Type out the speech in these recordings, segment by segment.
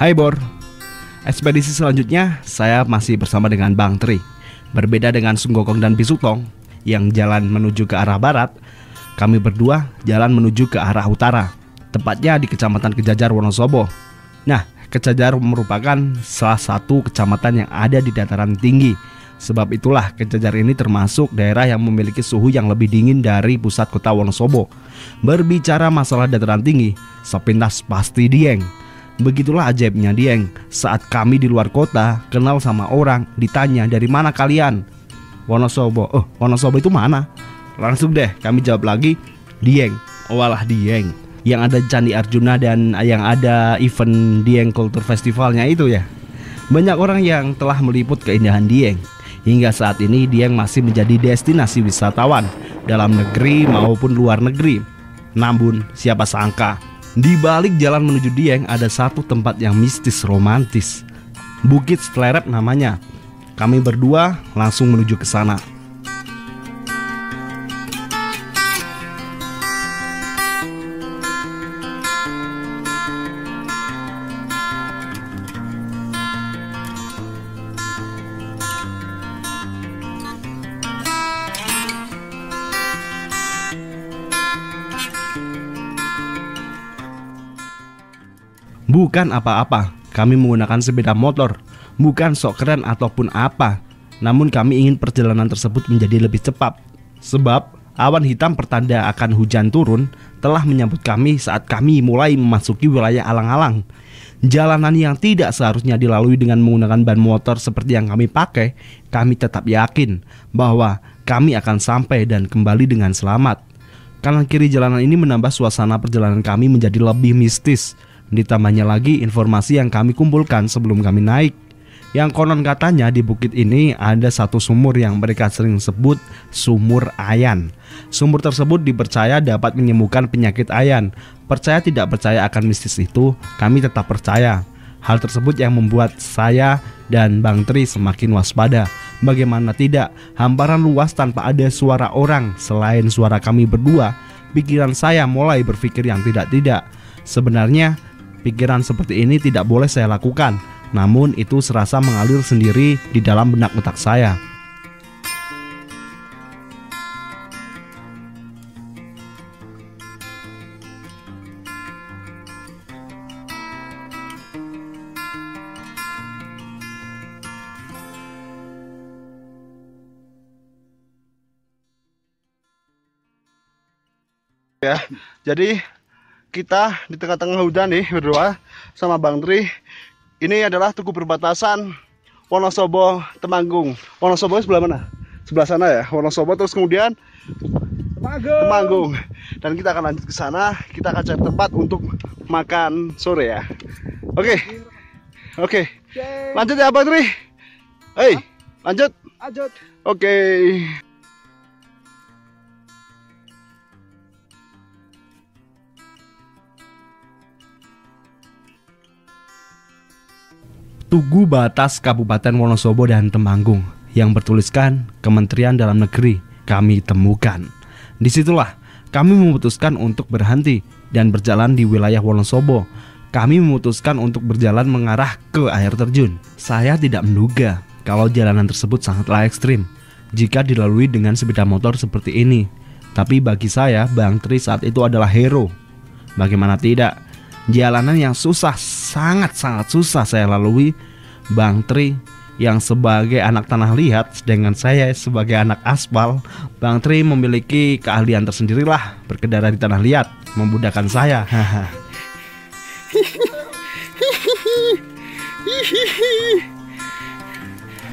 Hai Bor, ekspedisi selanjutnya saya masih bersama dengan Bang Tri. Berbeda dengan Sunggokong dan Bisutong yang jalan menuju ke arah barat, kami berdua jalan menuju ke arah utara, tepatnya di Kecamatan Kejajar Wonosobo. Nah, Kejajar merupakan salah satu kecamatan yang ada di dataran tinggi. Sebab itulah Kejajar ini termasuk daerah yang memiliki suhu yang lebih dingin dari pusat kota Wonosobo. Berbicara masalah dataran tinggi, sepintas pasti Dieng. Begitulah ajaibnya Dieng. Saat kami di luar kota, kenal sama orang, ditanya dari mana kalian? Wonosobo. Oh, Wonosobo itu mana? Langsung deh kami jawab lagi, Dieng. Walah Dieng yang ada Candi Arjuna dan yang ada event Dieng Culture Festivalnya itu ya. Banyak orang yang telah meliput keindahan Dieng. Hingga saat ini Dieng masih menjadi destinasi wisatawan dalam negeri maupun luar negeri. Namun siapa sangka di balik jalan menuju Dieng ada satu tempat yang mistis romantis. Bukit Steleret namanya. Kami berdua langsung menuju ke sana. Bukan apa-apa, kami menggunakan sepeda motor, bukan sok keren ataupun apa. Namun kami ingin perjalanan tersebut menjadi lebih cepat. Sebab awan hitam pertanda akan hujan turun telah menyambut kami saat kami mulai memasuki wilayah alang-alang. Jalanan yang tidak seharusnya dilalui dengan menggunakan ban motor seperti yang kami pakai, kami tetap yakin bahwa kami akan sampai dan kembali dengan selamat. Kanan kiri jalanan ini menambah suasana perjalanan kami menjadi lebih mistis Ditambahnya lagi informasi yang kami kumpulkan sebelum kami naik. Yang konon katanya di bukit ini ada satu sumur yang mereka sering sebut sumur ayan. Sumur tersebut dipercaya dapat menyembuhkan penyakit ayan. Percaya tidak percaya akan mistis itu, kami tetap percaya. Hal tersebut yang membuat saya dan Bang Tri semakin waspada. Bagaimana tidak, hamparan luas tanpa ada suara orang selain suara kami berdua, pikiran saya mulai berpikir yang tidak-tidak. Sebenarnya Pikiran seperti ini tidak boleh saya lakukan, namun itu serasa mengalir sendiri di dalam benak otak saya. ya jadi kita di tengah-tengah hujan nih berdua sama Bang Tri. Ini adalah tugu perbatasan Wonosobo Temanggung. Wonosobo sebelah mana? Sebelah sana ya. Wonosobo terus kemudian Temanggung. Temanggung. Dan kita akan lanjut ke sana. Kita akan cari tempat untuk makan sore ya. Oke. Oke. Lanjut ya Bang Tri. Hei, lanjut. Lanjut. Oke. Tugu Batas Kabupaten Wonosobo dan Temanggung yang bertuliskan Kementerian Dalam Negeri kami temukan. Di situlah kami memutuskan untuk berhenti dan berjalan di wilayah Wonosobo. Kami memutuskan untuk berjalan mengarah ke air terjun. Saya tidak menduga kalau jalanan tersebut sangatlah ekstrim jika dilalui dengan sepeda motor seperti ini. Tapi bagi saya, Bang Tri saat itu adalah hero. Bagaimana tidak? Jalanan yang susah, sangat-sangat susah saya lalui Bang Tri yang sebagai anak tanah liat dengan saya sebagai anak aspal Bang Tri memiliki keahlian tersendirilah berkendara di tanah liat memudahkan saya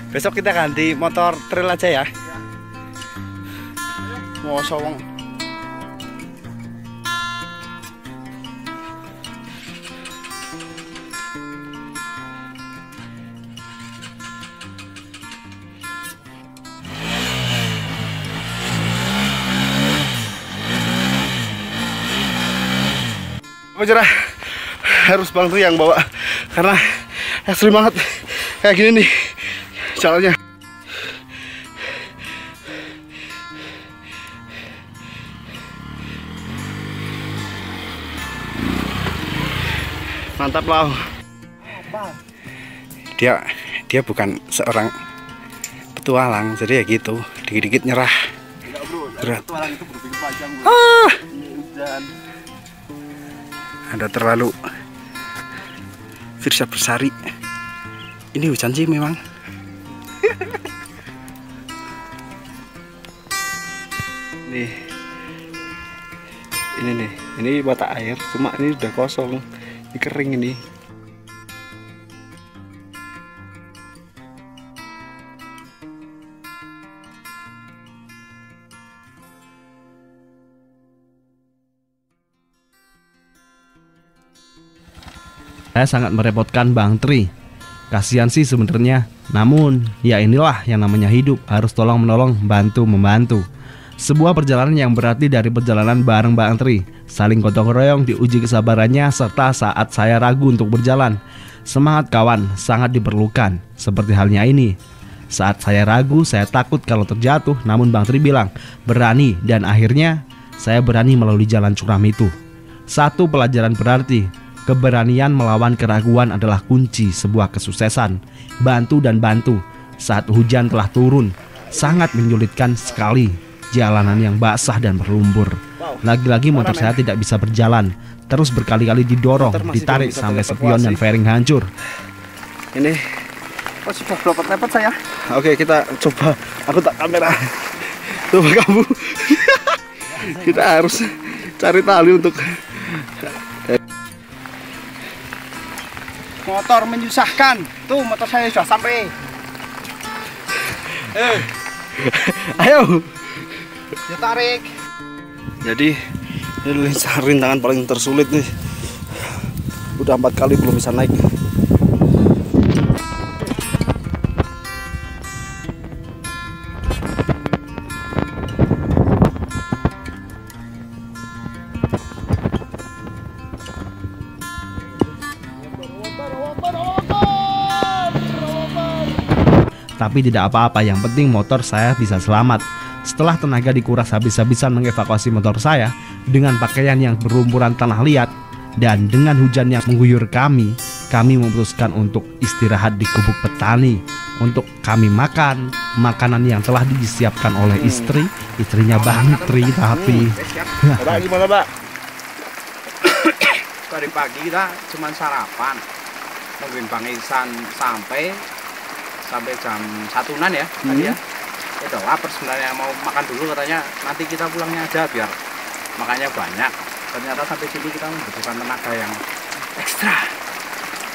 Besok kita ganti motor trail aja ya. Mau sowong. Cerah? Harus Bang Tri yang bawa karena ekstrim banget kayak gini nih jalannya. Mantap lah. dia dia bukan seorang petualang jadi ya gitu dikit-dikit nyerah Enggak bro, Berat. petualang itu berpikir panjang bro. ah hujan. Ada terlalu Firsa Bersari. Ini hujan sih memang. Nih. Ini nih. Ini mata air. Cuma ini udah kosong. Ini kering ini Saya sangat merepotkan Bang Tri. Kasihan sih sebenarnya. Namun, ya inilah yang namanya hidup, harus tolong menolong, bantu membantu. Sebuah perjalanan yang berarti dari perjalanan bareng Bang Tri, saling gotong royong diuji kesabarannya serta saat saya ragu untuk berjalan. Semangat kawan sangat diperlukan, seperti halnya ini. Saat saya ragu, saya takut kalau terjatuh, namun Bang Tri bilang, berani dan akhirnya saya berani melalui jalan curam itu. Satu pelajaran berarti keberanian melawan keraguan adalah kunci sebuah kesuksesan. Bantu dan bantu. Saat hujan telah turun sangat menyulitkan sekali jalanan yang basah dan berlumpur. Lagi-lagi motor saya tidak bisa berjalan, terus berkali-kali didorong, ditarik sampai spion dan fairing hancur. ini. Oh sudah lepet-lepet saya. Oke kita coba. Aku tak kamera. Coba kamu. Kita harus cari tali untuk motor menyusahkan. Tuh motor saya sudah sampai. Eh. Ayo. Ya tarik. Jadi ini rintangan paling tersulit nih. Udah empat kali belum bisa naik Tapi tidak apa-apa, yang penting motor saya bisa selamat. Setelah tenaga dikuras habis-habisan mengevakuasi motor saya dengan pakaian yang berlumpuran tanah liat dan dengan hujan yang mengguyur kami, kami memutuskan untuk istirahat di gubuk petani untuk kami makan makanan yang telah disiapkan oleh istri, istrinya Bang Tri tapi Pak gimana pak? Tadi pagi kita cuma sarapan Nungguin Bang Isan sampai Sampai jam satuan ya tadi ya. Ya udah lapar sebenarnya mau makan dulu katanya Nanti kita pulangnya aja biar makannya banyak. Ternyata sampai sini kita membutuhkan tenaga yang ekstra.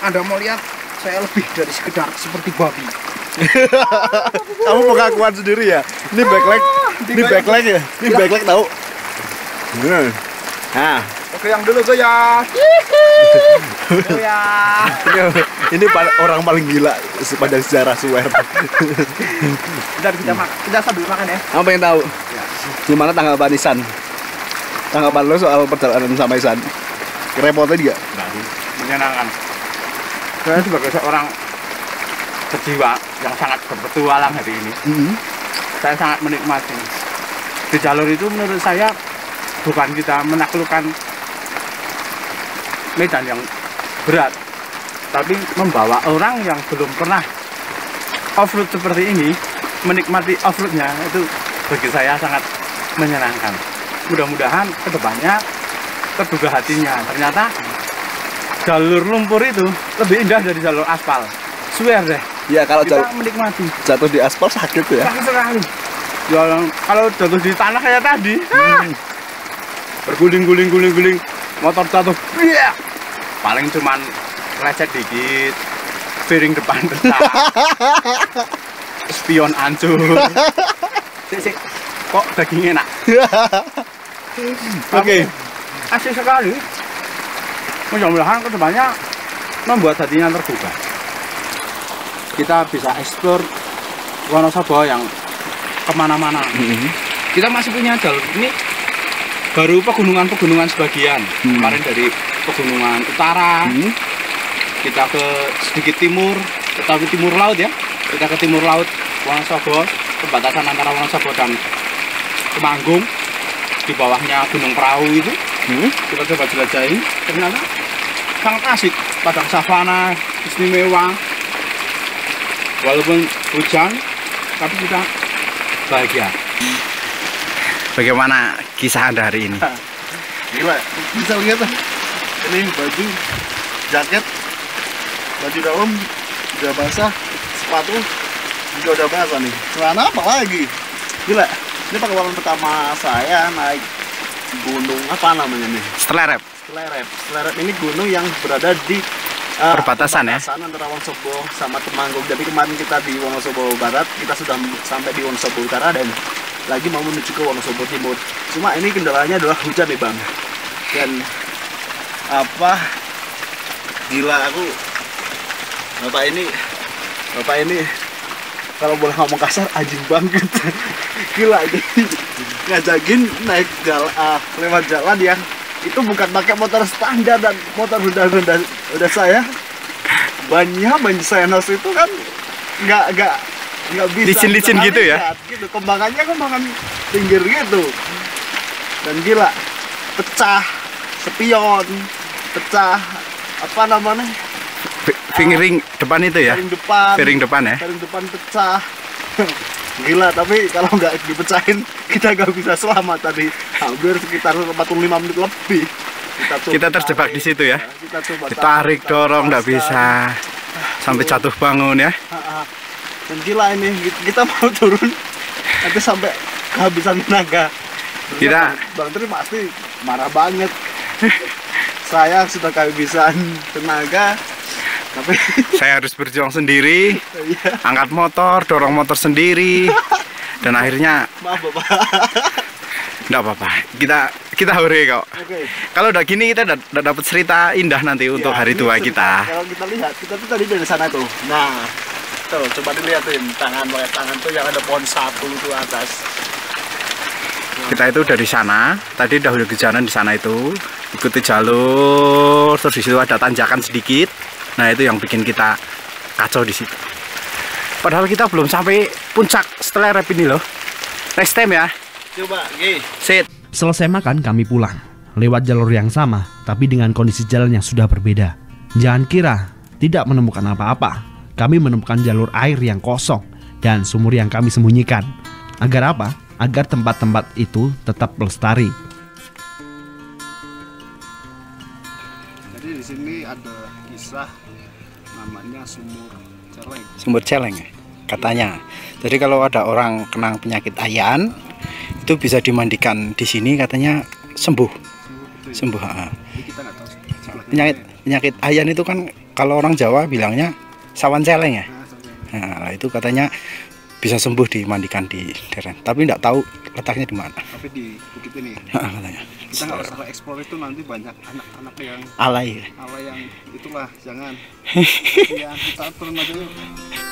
Anda mau lihat saya lebih dari sekedar seperti babi. Kamu pengakuan sendiri ya? Ini backlight, ini backlight ya? Ini backlight tahu? Hmm. Nah, Oke yang dulu goyang Goyang ini, orang paling gila sepanjang sejarah swear. Bentar kita, mak kita sambil makan ya Kamu pengen tahu? Gimana tanggapan Isan? Tanggapan lo soal perjalanan sama Isan? Kerepotan juga? menyenangkan. Saya sebagai seorang berjiwa yang sangat berpetualang hari ini, Hmm. saya sangat menikmati. Di jalur itu menurut saya bukan kita menaklukkan medan yang berat, tapi membawa orang yang belum pernah off-road seperti ini menikmati off-roadnya itu bagi saya sangat menyenangkan. Mudah-mudahan ke depannya terduga hatinya. Ternyata jalur lumpur itu lebih indah dari jalur aspal. Swear deh, Ya kalau kita jatuh, menikmati. jatuh di aspal sakit ya. Sakit sekali. Ya, kalau jatuh di tanah kayak tadi, ah, berguling-guling guling-guling, motor jatuh, iya. paling cuman lecet dikit, piring depan retak, spion hancur. Sik, sik, kok dagingnya enak? Oke. Asik sekali. Mudah-mudahan ke depannya membuat hatinya terbuka. Kita bisa eksplor Wonosobo yang ke mana-mana. Kita masih punya jalur ini baru pegunungan-pegunungan sebagian. Hmm. Kemarin dari pegunungan utara, Hmm. Kita ke sedikit timur, kita ke timur laut ya. Kita ke timur laut Wonosobo, perbatasan antara Wonosobo dan Temanggung. Di bawahnya Gunung Perahu itu. Hmm. kita coba jelajahi. Ternyata sangat asik. Padang savana istimewa. Walaupun hujan tapi kita bahagia. Bagaimana kisah anda hari ini? Gila bisa lihat ini baju jaket baju dalam udah basah sepatu juga udah basah nih. Celana apa lagi? Gila ini pengalaman pertama saya naik gunung apa namanya nih? Setelah rap Selerep. Selerep ini gunung yang berada di uh, Perbatasan ya? perbatasan antara Wonosobo sama Temanggung. Jadi kemarin kita di Wonosobo Barat kita sudah sampai di Wonosobo Utara dan lagi mau menuju ke Wonosobo Timur. Cuma ini kendalanya adalah hujan nih bang. Dan apa? Gila aku bapak ini bapak ini kalau boleh ngomong kasar anjing banget. Gila jadi ngajakin naik jalan ah, lewat jalan yang itu bukan pakai motor standar dan motor Honda Honda udah saya bannya ban Senos itu kan nggak nggak nggak bisa Licin-licin gitu ya? gitu. Kembangannya kembangan pinggir gitu. Dan gila pecah spion pecah apa namanya fingering depan itu ya? Fairing depan. Fairing depan ya? Fairing depan pecah. Gila tapi kalau nggak dipecahin kita nggak bisa selamat tadi. Hampir sekitar 45 menit lebih. Kita, kita terjebak tarik. di situ ya? Kita coba ditarik kita dorong nggak bisa. Sampai jatuh bangun ya? Dan gila ini kita mau turun nanti sampai kehabisan tenaga. Kita- Bang- Bang Tri pasti marah banget. Saya sudah kehabisan tenaga tapi saya harus berjuang sendiri iya. angkat motor dorong motor sendiri dan akhirnya maaf bapak. Nggak apa-apa. Kita kita hore kok. Oke. Kalau udah gini kita udah, udah dapet cerita indah nanti untuk Ya, hari ini tua kita. Kalau kita lihat, kita tuh tadi dari sana tuh. Nah, tuh coba dilihatin tangan pakai tangan tuh yang ada pohon satu itu atas. kita itu dari sana. Tadi udah udah jalan di sana itu ikuti jalur terus di situ ada tanjakan sedikit nah itu yang bikin kita kacau di situ padahal kita belum sampai puncak setelah rap ini loh next time ya Coba, Gi. sit Selesai makan kami pulang lewat jalur yang sama tapi dengan kondisi jalan yang sudah berbeda. Jangan kira tidak menemukan apa-apa. Kami menemukan jalur air yang kosong dan sumur yang kami sembunyikan. Agar apa? Agar tempat-tempat itu tetap lestari. Jadi di sini ada kisah namanya sumur celeng. sumber celeng ya, katanya. Jadi kalau ada orang kena penyakit ayan itu bisa dimandikan di sini katanya sembuh. Sumur ya. sembuh kita tahu salahnya. penyakit penyakit ayan itu kan kalau orang Jawa bilangnya sawan celeng ya. Nah, itu katanya bisa sembuh dimandikan di deren tapi tidak tahu letaknya di mana. Tapi di bukit ini Ha, katanya kita nggak usah eksplor itu nanti banyak anak-anak yang alay ya. ala yang itulah jangan ya kita turun aja yuk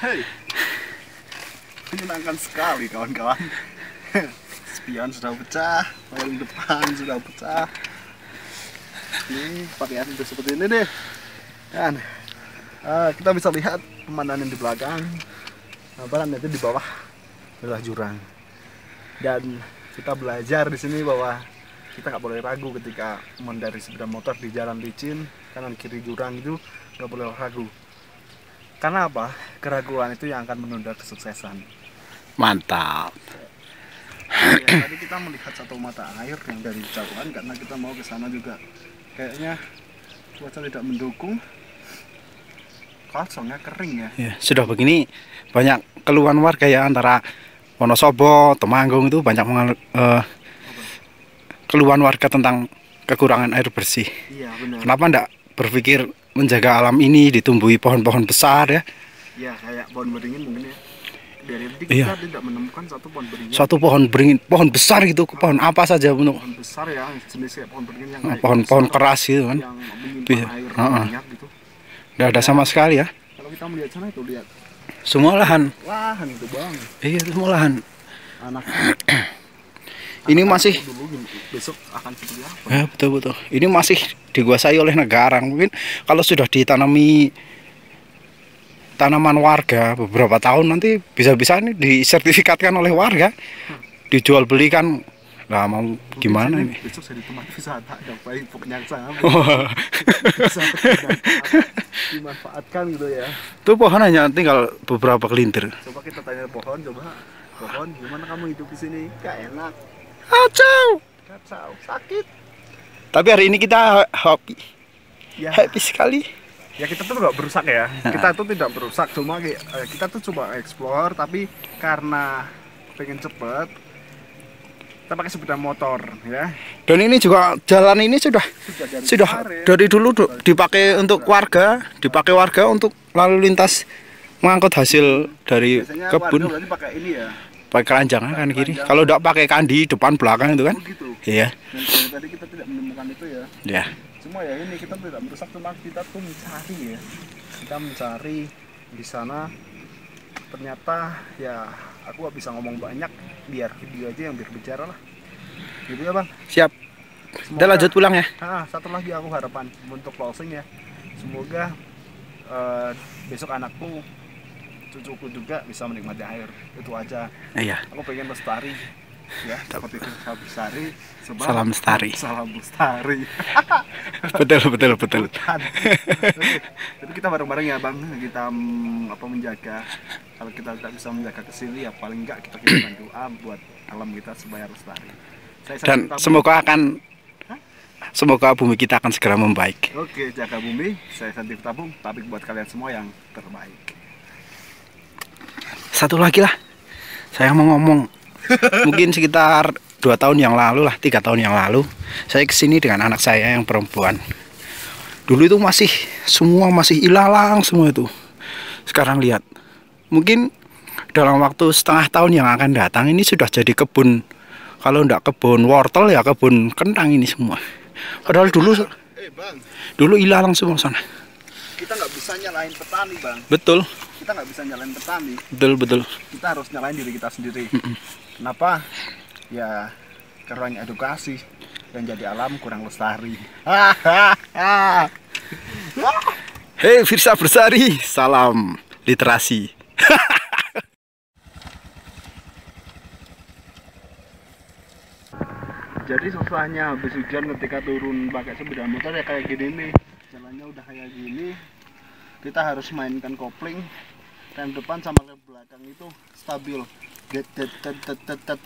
Hei, menyenangkan sekali kawan-kawan. Spion sudah pecah, paling depan sudah pecah. Ini pakaian sudah seperti ini deh. Kan, ah, kita bisa lihat pemandangan di belakang. Nah, baran itu di bawah adalah jurang. Dan kita belajar di sini bahwa kita nggak boleh ragu ketika mengendari sepeda motor di jalan licin kanan kiri jurang itu nggak boleh ragu karena apa? Keraguan itu yang akan menunda kesuksesan. Mantap. Ya, tadi kita melihat satu mata air yang dari jauhan karena kita mau ke sana juga. Kayaknya cuaca tidak mendukung. Kosongnya kering ya. Ya, sudah begini banyak keluhan warga ya antara Wonosobo, Temanggung itu banyak mengal- eh, keluhan warga tentang kekurangan air bersih. Iya benar. Kenapa enggak berpikir menjaga alam ini ditumbuhi pohon-pohon besar ya? Iya kayak pohon beringin mungkin ya. Dari tadi Iya. kita tidak menemukan satu pohon beringin. Suatu pohon beringin, pohon besar gitu, pohon apa saja untuk pohon besar ya, jenis kayak pohon beringin yang kayak pohon-pohon besar, keras gitu kan. yang menyimpan Iya. air Heeh. banyak gitu. Ada sama sekali ya. Kalau kita melihat sana itu lihat Semua lahan. lahan itu bang. Iya, semua lahan. Anak Ini masih besok akan seperti apa? Ya betul betul. Ini masih dikuasai oleh negara. Mungkin kalau sudah ditanami tanaman warga beberapa tahun nanti bisa-bisa ini disertifikatkan oleh warga, dijual belikan. Lah mau gimana ini? Besok saya wisata pokoknya sama. Oh. Dimanfaat- dimanfaatkan gitu ya. Itu pohon hanya tinggal beberapa kelintir. Coba kita tanya pohon, coba pohon gimana kamu hidup di sini? Gak enak, Acau. kacau, sakit. Tapi hari ini kita happy, Ya, happy sekali. ya kita tuh nggak berusak ya. Kita tuh tidak berusak, cuma eh, kita tuh coba explore, tapi karena pengen cepet, kita pakai sepeda motor ya. Dan ini juga jalan ini sudah Sudah dari sudah kemarin. dari dulu du- dipakai untuk warga, dipakai warga untuk lalu lintas mengangkut hasil dari Biasanya kebun. warga pakai ini ya. Pakai keranjang kan kiri kalau tidak pakai kandi depan belakang itu kan Begitu. iya Dan dari tadi kita tidak menemukan itu ya. ya Cuma ya ini kita tidak merusak cuma kita tuh mencari ya. Kita mencari di sana ternyata ya aku gak bisa ngomong banyak biar video aja yang berbicara lah. Gitu ya bang. siap kita lanjut pulang ya Ah, satu lagi aku harapan untuk closing ya. Semoga eh, besok anakku cucuku juga bisa menikmati air. Itu aja. Iya. Aku pengen lestari. Ya seperti itu. Salam lestari. Salam lestari. salam lestari. Betul betul betul. Jadi kita bareng-bareng ya bang, kita mm, apa menjaga. Kalau kita tidak bisa menjaga ke sini ya paling enggak kita kirimkan doa buat alam kita supaya lestari. Saya dan semoga akan semoga bumi kita akan segera membaik. Oke, jaga bumi. Saya Santi Tabung, tapi buat kalian semua yang terbaik. Satu lagi lah. Saya mau ngomong. Mungkin sekitar dua tahun yang lalu lah tiga tahun yang lalu saya ke sini dengan anak saya yang perempuan. Dulu itu masih semua masih ilalang semua itu. Sekarang lihat. Mungkin dalam waktu setengah tahun yang akan datang ini sudah jadi kebun. Kalau ndak kebun wortel ya kebun kentang ini semua. Padahal dulu Eh dulu ilalang semua sana. Kita nggak bisa nyalain petani bang. betul Kita nggak bisa nyalain petani. betul betul Kita harus nyalain diri kita sendiri. Kenapa? Ya kurang edukasi dan jadi alam kurang lestari. Hei Firsa Bersari, salam literasi. Jadi susahnya habis hujan ketika turun pakai sepeda motor ya kayak gini nih. Jalannya udah kayak gini. Kita harus mainkan kopling. Rem depan sama rem belakang itu stabil.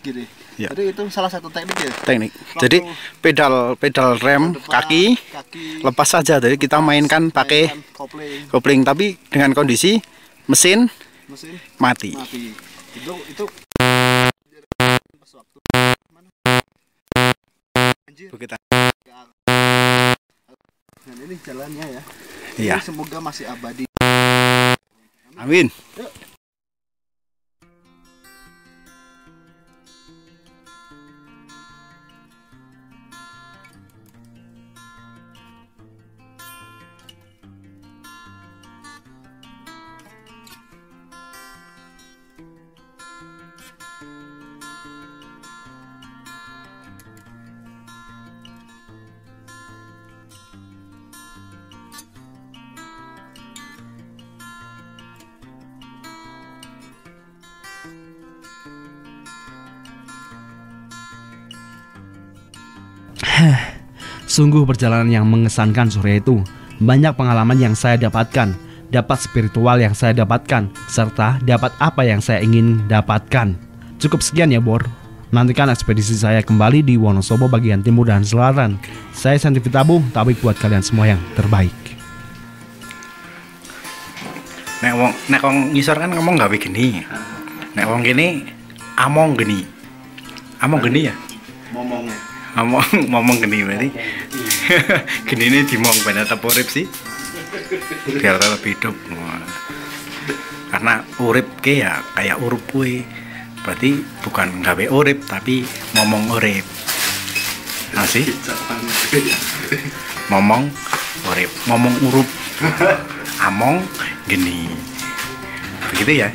Gini. Ya. Jadi itu salah satu teknik ya. Teknik. Jadi pedal pedal rem Depan, kaki kaki lepas saja. Jadi kita mainkan pakai kopling kopling tapi dengan kondisi mesin mesin mati. mati. Itu itu waktu kita. Dan ini jalannya ya. Iya. Semoga masih abadi. Amin. Yuk. Sungguh perjalanan yang mengesankan sore itu. Banyak pengalaman yang saya dapatkan, dapat spiritual yang saya dapatkan, serta dapat apa yang saya ingin dapatkan. Cukup sekian ya, Bor. Nantikan ekspedisi saya kembali di Wonosobo bagian timur dan selatan. Saya Santi Fitabu, tapi buat kalian semua yang terbaik. nek wong nek wong ngisor kan ngomong gawe gini nek wong gini among geni among geni ya ngomongnya ngomong ngomong geni berarti. Geni ini dimong banyak tetap urip sih. Biar tetap hidup. Karena urip ke ya kayak urup kue. Berarti bukan gawe urip tapi ngomong urip. Nah sih? Ngomong urip. Ngomong urup. Among geni begitu ya